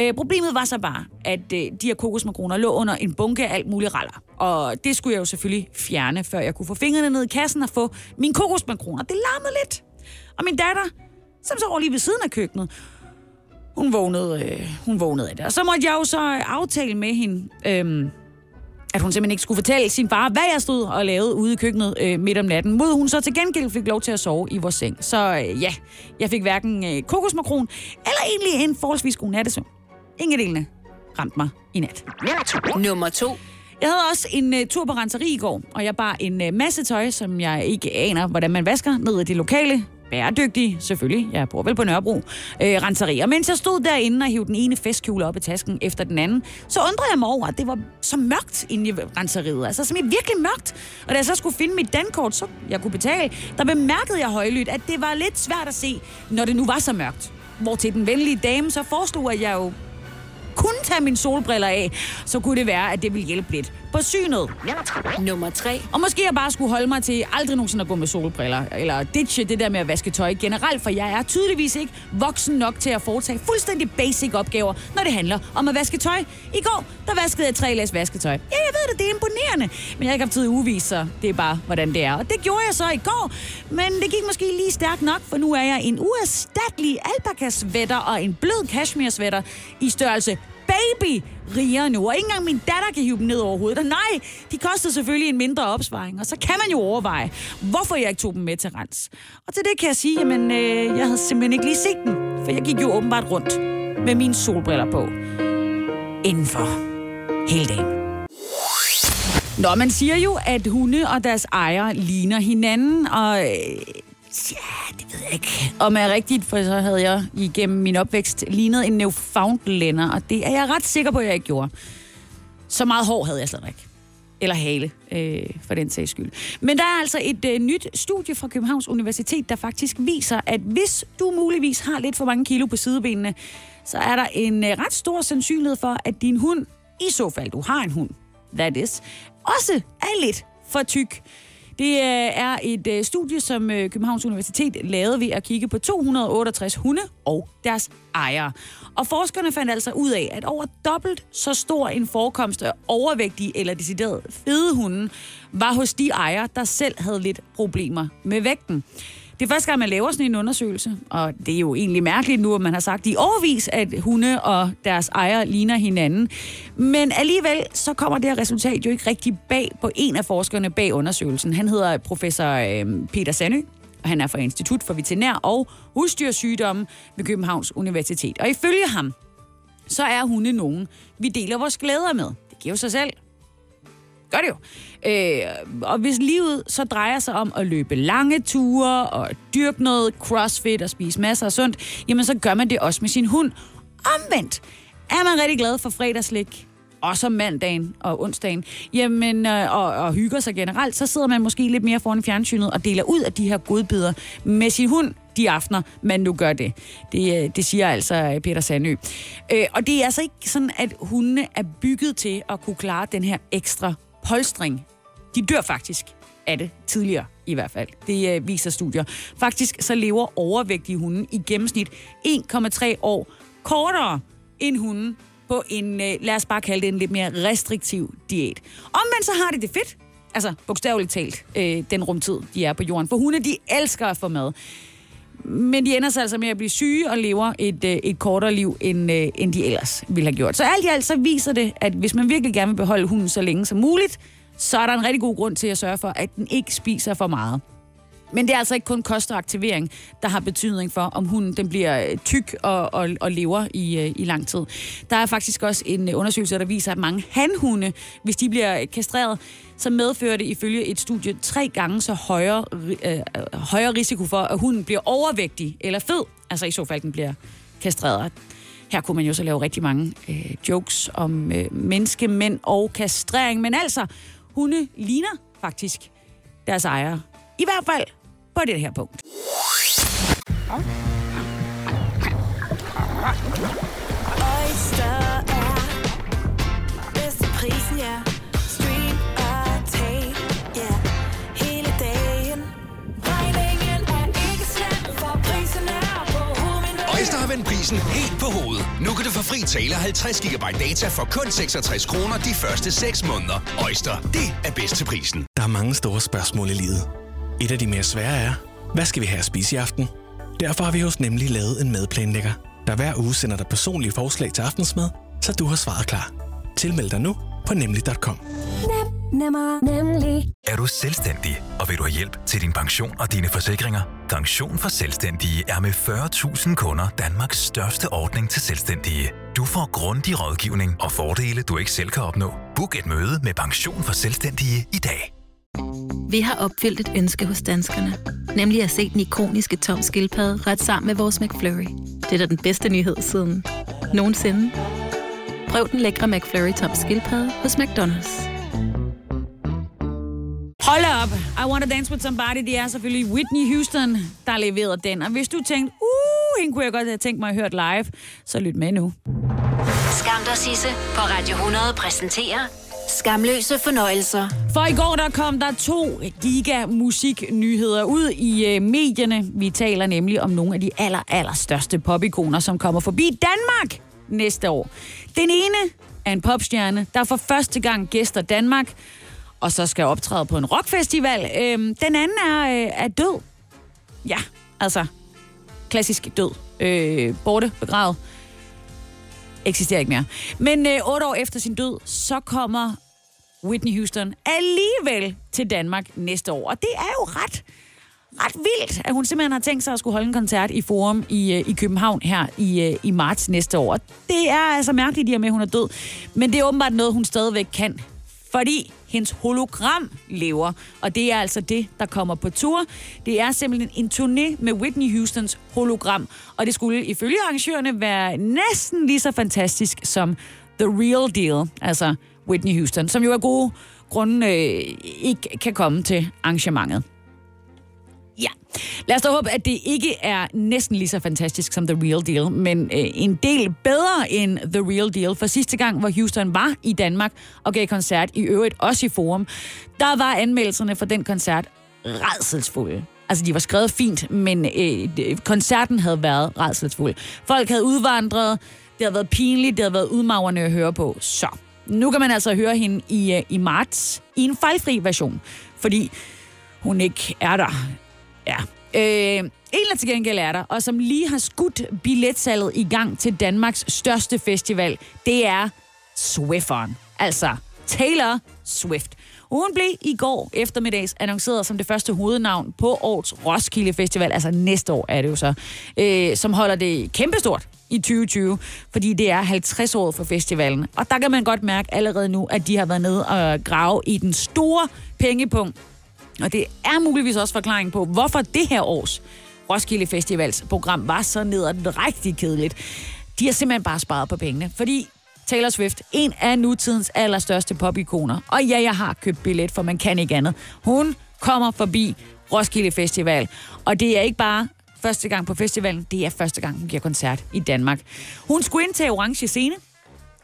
[SPEAKER 1] Øh, problemet var så bare, at øh, de her kokosmakroner lå under en bunke af alt muligt raller. Og det skulle jeg jo selvfølgelig fjerne, før jeg kunne få fingrene ned i kassen og få mine kokosmakroner. Det larmede lidt. Og min datter, som så over lige ved siden af køkkenet, hun vågnede, øh, hun vågnede af det. Og så måtte jeg jo så aftale med hende, øh, at hun simpelthen ikke skulle fortælle sin far, hvad jeg stod og lavede ude i køkkenet øh, midt om natten. Mod hun så til gengæld fik lov til at sove i vores seng. Så øh, ja, jeg fik hverken øh, kokosmakron eller egentlig en forholdsvis god nattesøvn. Ingen delene ramte mig i nat.
[SPEAKER 3] Nummer 2.
[SPEAKER 1] Jeg havde også en uh, tur på renseri i går, og jeg bar en uh, masse tøj, som jeg ikke aner, hvordan man vasker, ned i det lokale bæredygtig, selvfølgelig, jeg bor vel på Nørrebro, øh, renseri. Mens jeg stod derinde og hævde den ene festkjole op i tasken efter den anden, så undrede jeg mig over, at det var så mørkt inde i renseriet. Altså simpelthen virkelig mørkt. Og da jeg så skulle finde mit dankort, så jeg kunne betale, der bemærkede jeg højlydt, at det var lidt svært at se, når det nu var så mørkt. Hvor til den venlige dame så foreslog, at jeg jo kunne tage mine solbriller af, så kunne det være, at det ville hjælpe lidt på synet.
[SPEAKER 3] Nummer 3.
[SPEAKER 1] Og måske jeg bare skulle holde mig til aldrig nogensinde at gå med solbriller, eller ditche det der med at vaske tøj generelt, for jeg er tydeligvis ikke voksen nok til at foretage fuldstændig basic opgaver, når det handler om at vaske tøj. I går, der vaskede jeg tre læs vasketøj. Ja, jeg ved det, det er imponerende, men jeg har ikke haft tid at uvise, så det er bare, hvordan det er. Og det gjorde jeg så i går, men det gik måske lige stærkt nok, for nu er jeg en uerstattelig alpaka-sweater og en blød cashmere-sweater i størrelse baby rigere nu, og ikke engang min datter kan hive dem ned over hovedet. Og nej, de koster selvfølgelig en mindre opsparing, og så kan man jo overveje, hvorfor jeg ikke tog dem med til rens. Og til det kan jeg sige, jamen, øh, jeg havde simpelthen ikke lige set dem, for jeg gik jo åbenbart rundt med mine solbriller på indenfor hele dagen. Nå, man siger jo, at hunde og deres ejere ligner hinanden, og øh, ja, det ved jeg ikke, om er rigtigt, for så havde jeg igennem min opvækst lignet en Newfoundlander, og det er jeg ret sikker på, at jeg ikke gjorde. Så meget hår havde jeg slet ikke. Eller hale, øh, for den sags skyld. Men der er altså et øh, nyt studie fra Københavns Universitet, der faktisk viser, at hvis du muligvis har lidt for mange kilo på sidebenene, så er der en øh, ret stor sandsynlighed for, at din hund, i så fald du har en hund, that is, også er lidt for tyk. Det øh, er et øh, studie, som øh, Københavns Universitet lavede ved at kigge på 268 hunde og deres ejere. Og forskerne fandt altså ud af, at over dobbelt så stor en forekomst af overvægtige eller decideret fede hunde var hos de ejere, der selv havde lidt problemer med vægten. Det er første gang, man laver sådan en undersøgelse, og det er jo egentlig mærkeligt nu, at man har sagt i årvis, at hunde og deres ejere ligner hinanden. Men alligevel, så kommer det her resultat jo ikke rigtig bag på en af forskerne bag undersøgelsen. Han hedder professor øh, Peter Sandø, og han er fra Institut for Veterinær og Husdyrsygdomme ved Københavns Universitet. Og ifølge ham, så er hunde nogen, vi deler vores glæder med. Det giver jo sig selv. Gør det jo. Øh, og hvis livet så drejer sig om at løbe lange ture og dyrke noget crossfit og spise masser af sundt, jamen så gør man det også med sin hund. Omvendt er man rigtig glad for fredagslik, også om mandagen og onsdagen, jamen, øh, og, og hygger sig generelt, så sidder man måske lidt mere foran fjernsynet og deler ud af de her godbidder med sin hund de aftener, man nu gør det. Det, øh, det siger altså øh, Peter Sandø. Øh, og det er altså ikke sådan, at hundene er bygget til at kunne klare den her ekstra polstring. De dør faktisk af det tidligere i hvert fald. Det øh, viser studier. Faktisk så lever overvægtige hunde i gennemsnit 1,3 år kortere end hunden på en, øh, lad os bare kalde det en lidt mere restriktiv diæt. Omvendt så har de det fedt. Altså, bogstaveligt talt, øh, den rumtid, de er på jorden. For hunde, de elsker at få mad. Men de ender så altså med at blive syge og lever et, øh, et kortere liv, end, øh, end de ellers ville have gjort. Så alt i alt så viser det, at hvis man virkelig gerne vil beholde hunden så længe som muligt, så er der en rigtig god grund til at sørge for, at den ikke spiser for meget. Men det er altså ikke kun kost og aktivering, der har betydning for, om hunden den bliver øh, tyk og, og, og lever i, øh, i lang tid. Der er faktisk også en øh, undersøgelse, der viser, at mange hanhunde, hvis de bliver kastreret, så medfører det ifølge et studie tre gange så højere, øh, højere risiko for, at hunden bliver overvægtig eller fed. Altså i så fald, den bliver kastreret. Her kunne man jo så lave rigtig mange øh, jokes om øh, menneskemænd og kastrering. Men altså, hunde ligner faktisk deres ejere. I hvert fald på det her punkt.
[SPEAKER 13] Oyster er bedst til prisen, ja. Stream og tag, ja. Hele dagen. Regningen er ikke slem, for prisen er på hovedet.
[SPEAKER 14] Øjster har vendt prisen helt på hovedet. Nu kan du få fri tale 50 GB data for kun 66 kroner de første 6 måneder. Øjster, det er bedst til prisen.
[SPEAKER 15] Der er mange store spørgsmål i livet. Et af de mere svære er, hvad skal vi have at spise i aften? Derfor har vi hos Nemlig lavet en madplanlægger, der hver uge sender dig personlige forslag til aftensmad, så du har svaret klar. Tilmeld dig nu på nemlig.com.
[SPEAKER 13] Nem, nemmer, nemlig.
[SPEAKER 16] Er du selvstændig, og vil du have hjælp til din pension og dine forsikringer? Pension for Selvstændige er med 40.000 kunder Danmarks største ordning til selvstændige. Du får grundig rådgivning og fordele, du ikke selv kan opnå. Book et møde med Pension for Selvstændige i dag.
[SPEAKER 17] Vi har opfyldt et ønske hos danskerne. Nemlig at se den ikoniske tom skildpadde ret sammen med vores McFlurry. Det er da den bedste nyhed siden nogensinde. Prøv den lækre McFlurry tom skildpadde hos McDonald's.
[SPEAKER 1] Hold op. I Want to Dance with Somebody, det er selvfølgelig Whitney Houston, der leverede den. Og hvis du tænkte, uh, hende kunne jeg godt have tænkt mig at høre live, så lyt med nu.
[SPEAKER 3] Skam dig, Sisse, på Radio 100 præsenterer Skamløse fornøjelser.
[SPEAKER 1] For i går der kom der to giga musiknyheder ud i øh, medierne. Vi taler nemlig om nogle af de aller, aller største popikoner, som kommer forbi Danmark næste år. Den ene er en popstjerne, der for første gang gæster Danmark, og så skal optræde på en rockfestival. Øhm, den anden er, øh, er død. Ja, altså klassisk død. Øh, borte, begravet eksisterer ikke mere. Men øh, otte år efter sin død, så kommer Whitney Houston alligevel til Danmark næste år. Og det er jo ret, ret vildt, at hun simpelthen har tænkt sig at skulle holde en koncert i Forum i, øh, i København her i, øh, i marts næste år. Og det er altså mærkeligt, i og med, at hun er død. Men det er åbenbart noget, hun stadigvæk kan. Fordi hendes hologram lever, og det er altså det, der kommer på tur. Det er simpelthen en turné med Whitney Houstons hologram, og det skulle ifølge arrangørerne være næsten lige så fantastisk som The Real Deal, altså Whitney Houston, som jo af gode grunde øh, ikke kan komme til arrangementet. Ja, lad os da håbe, at det ikke er næsten lige så fantastisk som The Real Deal, men øh, en del bedre end The Real Deal. For sidste gang, hvor Houston var i Danmark og gav koncert, i øvrigt også i Forum, der var anmeldelserne for den koncert redselsfulde. Altså, de var skrevet fint, men øh, koncerten havde været redselsfuld. Folk havde udvandret, det havde været pinligt, det havde været udmagrende at høre på. Så, nu kan man altså høre hende i, øh, i marts i en fejlfri version, fordi hun ikke er der Ja. Øh, en, der til gengæld er der, og som lige har skudt billetsalget i gang til Danmarks største festival, det er Swifferen. Altså Taylor Swift. Hun blev i går eftermiddags annonceret som det første hovednavn på årets Roskilde Festival, altså næste år er det jo så, øh, som holder det kæmpestort i 2020, fordi det er 50 år for festivalen. Og der kan man godt mærke allerede nu, at de har været nede og grave i den store pengepunkt, og det er muligvis også forklaring på, hvorfor det her års Roskilde Festivals program var så ned rigtig kedeligt. De har simpelthen bare sparet på pengene, fordi Taylor Swift, en af nutidens allerstørste popikoner. Og ja, jeg har købt billet, for man kan ikke andet. Hun kommer forbi Roskilde Festival. Og det er ikke bare første gang på festivalen, det er første gang, hun giver koncert i Danmark. Hun skulle ind til Orange Scene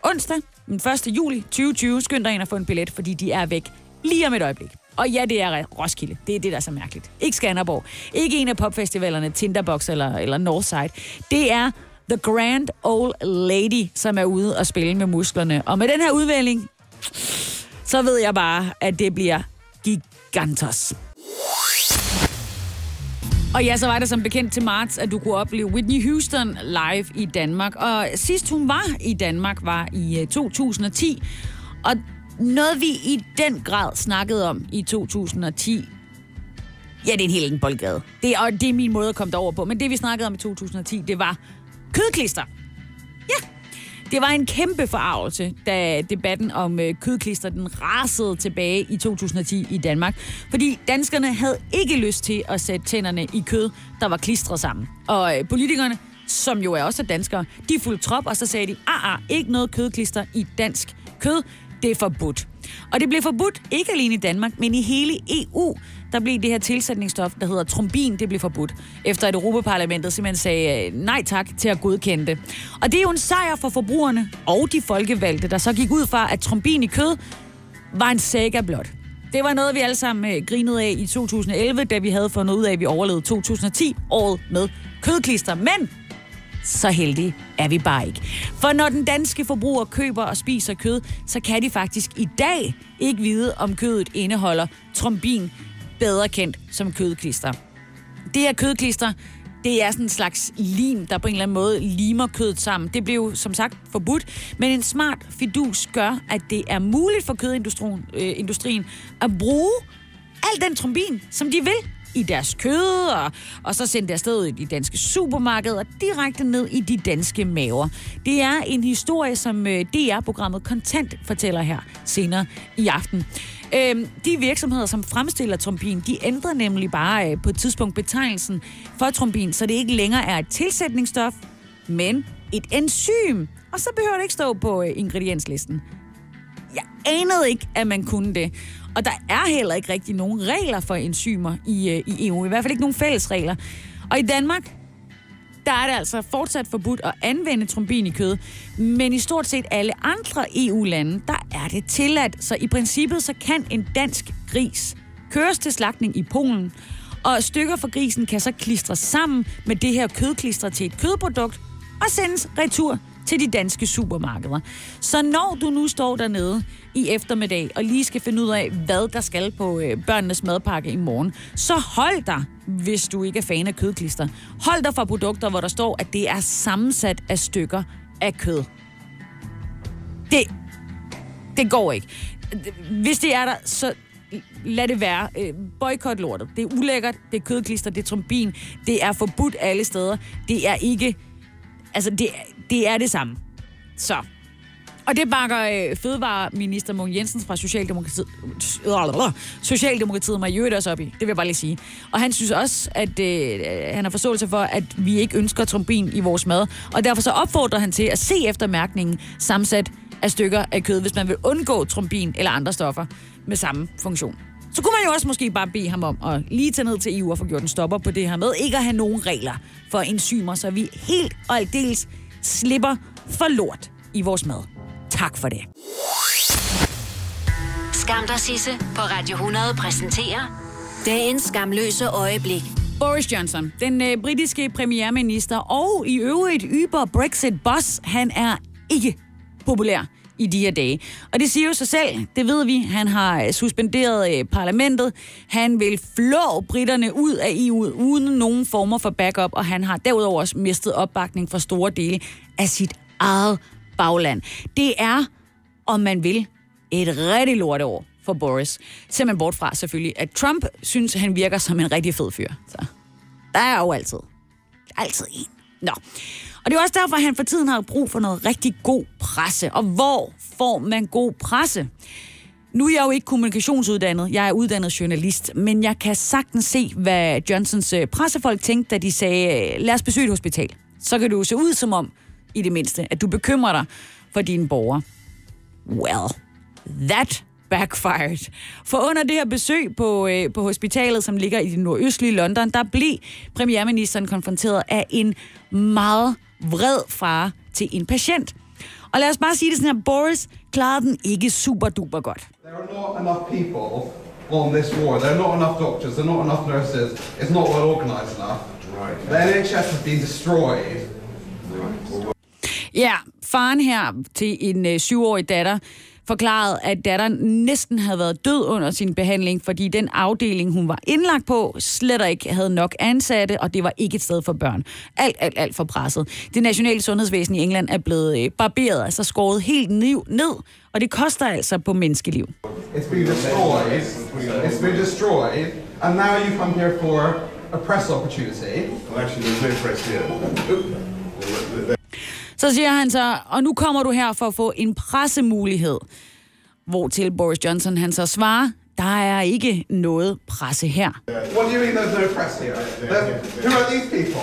[SPEAKER 1] onsdag, den 1. juli 2020. Skynd dig ind og få en billet, fordi de er væk lige om et øjeblik. Og ja, det er Roskilde. Det er det, der er så mærkeligt. Ikke Skanderborg. Ikke en af popfestivalerne, Tinderbox eller, eller Northside. Det er The Grand Old Lady, som er ude og spille med musklerne. Og med den her udvælging, så ved jeg bare, at det bliver gigantos. Og ja, så var det som bekendt til marts, at du kunne opleve Whitney Houston live i Danmark. Og sidst hun var i Danmark var i øh, 2010. Og noget vi i den grad snakkede om i 2010, ja, det er en helt anden boldgade. Det, er- og det er min måde at komme derover på. Men det vi snakkede om i 2010, det var kødklister. Ja, det var en kæmpe forarvelse, da debatten om øh, kødklister den rasede tilbage i 2010 i Danmark. Fordi danskerne havde ikke lyst til at sætte tænderne i kød, der var klistret sammen. Og øh, politikerne, som jo er også danskere, de fulgte trop, og så sagde de, ah, ah, ikke noget kødklister i dansk kød, det er forbudt. Og det blev forbudt ikke alene i Danmark, men i hele EU. Der blev det her tilsætningsstof, der hedder trombin, det blev forbudt. Efter at Europaparlamentet simpelthen sagde øh, nej tak til at godkende det. Og det er jo en sejr for forbrugerne og de folkevalgte, der så gik ud fra, at trombin i kød var en saga blot. Det var noget, vi alle sammen øh, grinede af i 2011, da vi havde fundet ud af, at vi overlevede 2010, året med kødklister. Men så heldige er vi bare ikke. For når den danske forbruger køber og spiser kød, så kan de faktisk i dag ikke vide, om kødet indeholder trombin, bedre kendt som kødklister. Det her kødklister, det er sådan en slags lim, der på en eller anden måde limer kødet sammen. Det blev som sagt forbudt, men en smart fidus gør, at det er muligt for kødindustrien øh, industrien at bruge al den trombin, som de vil i deres kød, og, og så sendt det afsted i de danske supermarkeder, direkte ned i de danske maver. Det er en historie, som øh, DR-programmet Kontant fortæller her senere i aften. Øhm, de virksomheder, som fremstiller trombin, de ændrer nemlig bare øh, på et tidspunkt betegnelsen for trombin, så det ikke længere er et tilsætningsstof, men et enzym. Og så behøver det ikke stå på øh, ingredienslisten. Jeg anede ikke, at man kunne det. Og der er heller ikke rigtig nogen regler for enzymer i, øh, i EU. I hvert fald ikke nogen fælles regler. Og i Danmark, der er det altså fortsat forbudt at anvende trombin i kød. Men i stort set alle andre EU-lande, der er det tilladt. Så i princippet, så kan en dansk gris køres til slagtning i Polen. Og stykker fra grisen kan så klistres sammen med det her kødklister til et kødprodukt og sendes retur til de danske supermarkeder. Så når du nu står dernede i eftermiddag og lige skal finde ud af, hvad der skal på øh, børnenes madpakke i morgen, så hold dig, hvis du ikke er fan af kødklister. Hold dig fra produkter, hvor der står, at det er sammensat af stykker af kød. Det, det går ikke. Hvis det er der, så lad det være. Øh, boykot lortet. Det er ulækkert, det er kødklister, det er trombin, det er forbudt alle steder. Det er ikke... Altså, det, det er det samme. Så. Og det bakker øh, Fødevareminister Mogens Jensen fra Socialdemokratiet, øh, Socialdemokratiet mig i øvrigt også op i. Det vil jeg bare lige sige. Og han synes også, at øh, øh, han har forståelse for, at vi ikke ønsker trombin i vores mad. Og derfor så opfordrer han til at se efter mærkningen sammensat af stykker af kød, hvis man vil undgå trombin eller andre stoffer med samme funktion. Så kunne man jo også måske bare bede ham om at lige tage ned til EU og få gjort en stopper på det her med ikke at have nogen regler for enzymer, så vi helt og aldeles slipper for lort i vores mad. Tak for det.
[SPEAKER 3] Skam dig, Sisse på Radio 100 præsenterer dagens skamløse øjeblik.
[SPEAKER 1] Boris Johnson, den øh, britiske premierminister og i øvrigt yber Brexit-boss, han er ikke populær i de her dage. Og det siger jo sig selv, det ved vi. Han har øh, suspenderet øh, parlamentet. Han vil flå britterne ud af EU uden nogen former for backup, og han har derudover også mistet opbakning fra store dele af sit eget bagland. Det er, om man vil, et rigtig lorteår for Boris. Ser man bort fra selvfølgelig, at Trump synes, han virker som en rigtig fed fyr. Så der er jo altid. Altid en. Nå. Og det er også derfor, at han for tiden har brug for noget rigtig god presse. Og hvor får man god presse? Nu er jeg jo ikke kommunikationsuddannet, jeg er uddannet journalist, men jeg kan sagtens se, hvad Johnsons øh, pressefolk tænkte, da de sagde, øh, lad os besøge et hospital. Så kan du se ud som om, i det mindste, at du bekymrer dig for dine borgere. Well, that backfired. For under det her besøg på, øh, på hospitalet, som ligger i det nordøstlige London, der blev premierministeren konfronteret af en meget vred far til en patient. Og lad os bare sige det sådan her, Boris klarede den ikke super duper godt.
[SPEAKER 18] There are not enough people on this war. There are not enough doctors, there are not enough nurses, it's not well organised enough. The NHS has been destroyed.
[SPEAKER 1] Ja, faren her til en øh, syvårig datter forklarede, at datteren næsten havde været død under sin behandling, fordi den afdeling, hun var indlagt på, slet ikke havde nok ansatte, og det var ikke et sted for børn. Alt, alt, alt for presset. Det nationale sundhedsvæsen i England er blevet øh, barberet, altså skåret helt niv- ned, og det koster altså på menneskeliv.
[SPEAKER 18] It's been destroyed. It's been destroyed. And now you come here for a press opportunity. Well, actually, there's no press here.
[SPEAKER 1] Så siger han så, og nu kommer du her for at få en pressemulighed. Hvor til Boris Johnson han så svarer, der er ikke noget presse her.
[SPEAKER 18] What do you mean there's no press here? There- Who are these people?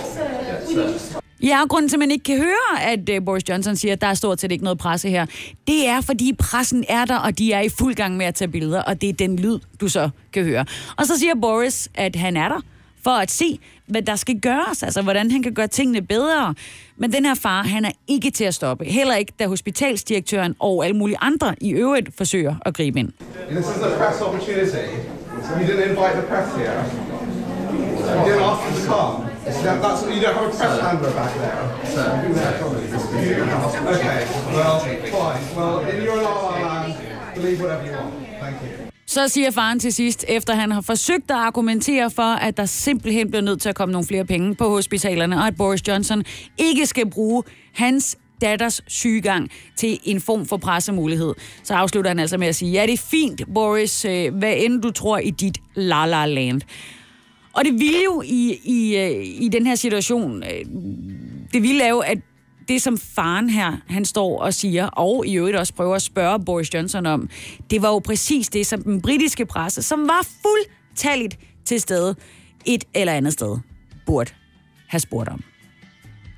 [SPEAKER 1] Ja, og grunden til, at man ikke kan høre, at uh, Boris Johnson siger, at der er stort set ikke noget presse her, det er, fordi pressen er der, og de er i fuld gang med at tage billeder, og det er den lyd, du så kan høre. Og så siger Boris, at han er der for at se, hvad der skal gøres, altså hvordan han kan gøre tingene bedre. Men den her far, han er ikke til at stoppe. Heller ikke, da hospitalsdirektøren og alle mulige andre i øvrigt forsøger at gribe ind.
[SPEAKER 18] This is a press opportunity. You didn't invite the press here. You didn't ask them to come. That- that's, you don't have a press handler back there. Okay, well, fine. Well, in your la la land, believe whatever you want. Thank you.
[SPEAKER 1] Så siger faren til sidst, efter han har forsøgt at argumentere for, at der simpelthen bliver nødt til at komme nogle flere penge på hospitalerne, og at Boris Johnson ikke skal bruge hans datters sygegang til en form for pressemulighed. Så afslutter han altså med at sige, ja, det er fint, Boris, øh, hvad end du tror i dit la-la-land. Og det ville jo i, i, øh, i den her situation, øh, det ville lave, at det, som faren her, han står og siger, og i øvrigt også prøver at spørge Boris Johnson om, det var jo præcis det, som den britiske presse, som var fuldtalligt til stede et eller andet sted, burde have spurgt om.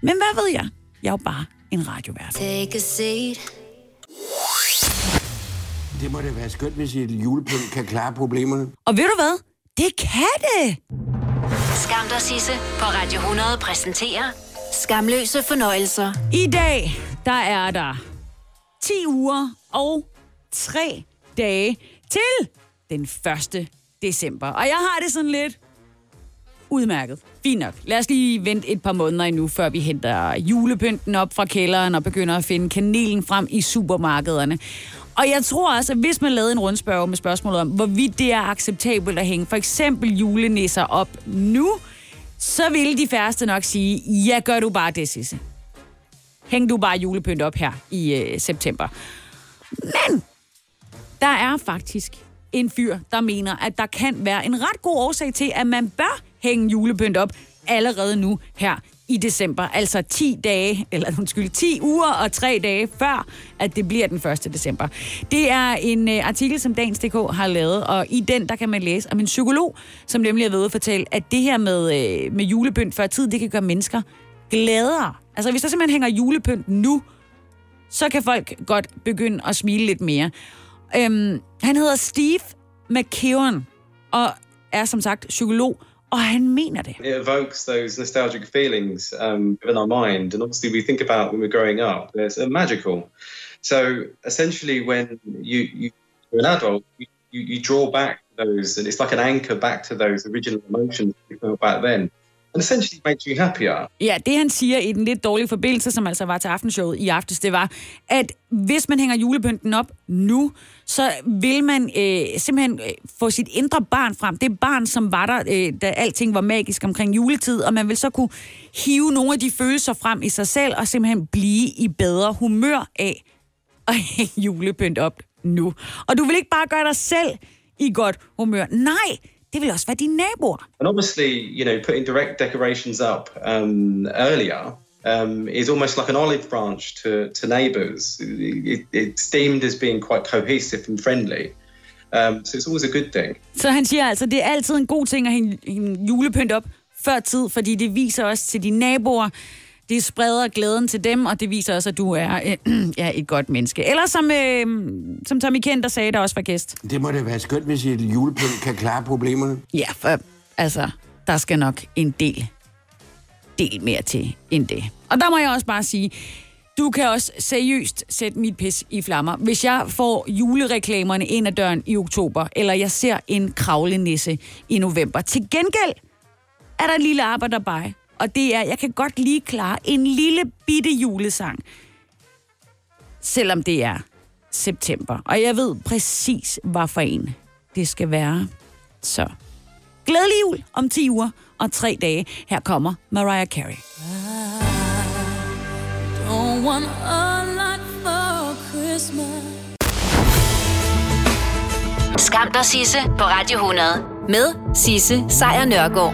[SPEAKER 1] Men hvad ved jeg? Jeg er jo bare en radiovært.
[SPEAKER 3] Take a seat.
[SPEAKER 19] Det må da være skønt, hvis et julepynt kan klare problemerne.
[SPEAKER 1] Og ved du hvad? Det kan det!
[SPEAKER 3] Skam dig, Sisse, på Radio 100 præsenterer Skamløse fornøjelser.
[SPEAKER 1] I dag, der er der 10 uger og 3 dage til den 1. december. Og jeg har det sådan lidt udmærket. Fint nok. Lad os lige vente et par måneder endnu, før vi henter julepynten op fra kælderen og begynder at finde kanelen frem i supermarkederne. Og jeg tror også, at hvis man lavede en rundspørg med spørgsmålet om, hvorvidt det er acceptabelt at hænge for eksempel julenisser op nu, så ville de færreste nok sige, ja, gør du bare det, Sisse. Hæng du bare julepynt op her i øh, september. Men der er faktisk en fyr, der mener, at der kan være en ret god årsag til, at man bør hænge julepynt op allerede nu her i december. Altså 10 dage, eller undskyld, 10 uger og 3 dage før, at det bliver den 1. december. Det er en uh, artikel, som Dagens.dk har lavet, og i den, der kan man læse om en psykolog, som nemlig er ved at fortælle, at det her med, uh, med julepynt før tid, det kan gøre mennesker gladere. Altså hvis der simpelthen hænger julepynt nu, så kan folk godt begynde at smile lidt mere. Øhm, han hedder Steve McKeown, og er som sagt psykolog, og han mener det.
[SPEAKER 20] It evokes those nostalgic feelings um, within our mind, and obviously we think about when we're growing up. It's uh, magical. So essentially, when you, you you're an adult, you, you, you draw back those, and it's like an anchor back to those original emotions you felt back then, and essentially makes you happier.
[SPEAKER 1] Ja, det han siger i den lidt dårlige forbindelse, som altså var til aftenshowet i aftes, det var, at hvis man hænger julepynten op nu, så vil man øh, simpelthen øh, få sit indre barn frem. Det barn, som var der, øh, da alting var magisk omkring juletid, og man vil så kunne hive nogle af de følelser frem i sig selv, og simpelthen blive i bedre humør af at hænge julepynt op nu. Og du vil ikke bare gøre dig selv i godt humør. Nej, det vil også være dine naboer.
[SPEAKER 20] And obviously, you know, putting direct decorations up um, earlier um, is almost like an olive branch to, to neighbours. It, it's deemed as being quite cohesive and friendly. Um, so it's always a good thing.
[SPEAKER 1] Så han siger altså, det er altid en god ting at hænge, hænge julepynt op før tid, fordi det viser også til dine naboer, det spreder glæden til dem, og det viser også, at du er øh, ja, et godt menneske. Eller som, øh, som Tommy Kent, der sagde, der også var gæst.
[SPEAKER 19] Det må da være skønt, hvis et julepynt kan klare problemerne.
[SPEAKER 1] Ja, for altså, der skal nok en del, del mere til end det. Og der må jeg også bare sige, Du kan også seriøst sætte mit pis i flammer. Hvis jeg får julereklamerne ind ad døren i oktober, eller jeg ser en kravlenisse i november. Til gengæld er der en lille arbejderbej, og det er, jeg kan godt lige klare en lille bitte julesang, selvom det er september. Og jeg ved præcis, hvad for en det skal være. Så glædelig jul om 10 uger og 3 dage. Her kommer Mariah Carey.
[SPEAKER 13] Don't want a lot for Christmas.
[SPEAKER 3] Skam dig, Sisse, på Radio 100. Med Sisse Sejr Nørgaard.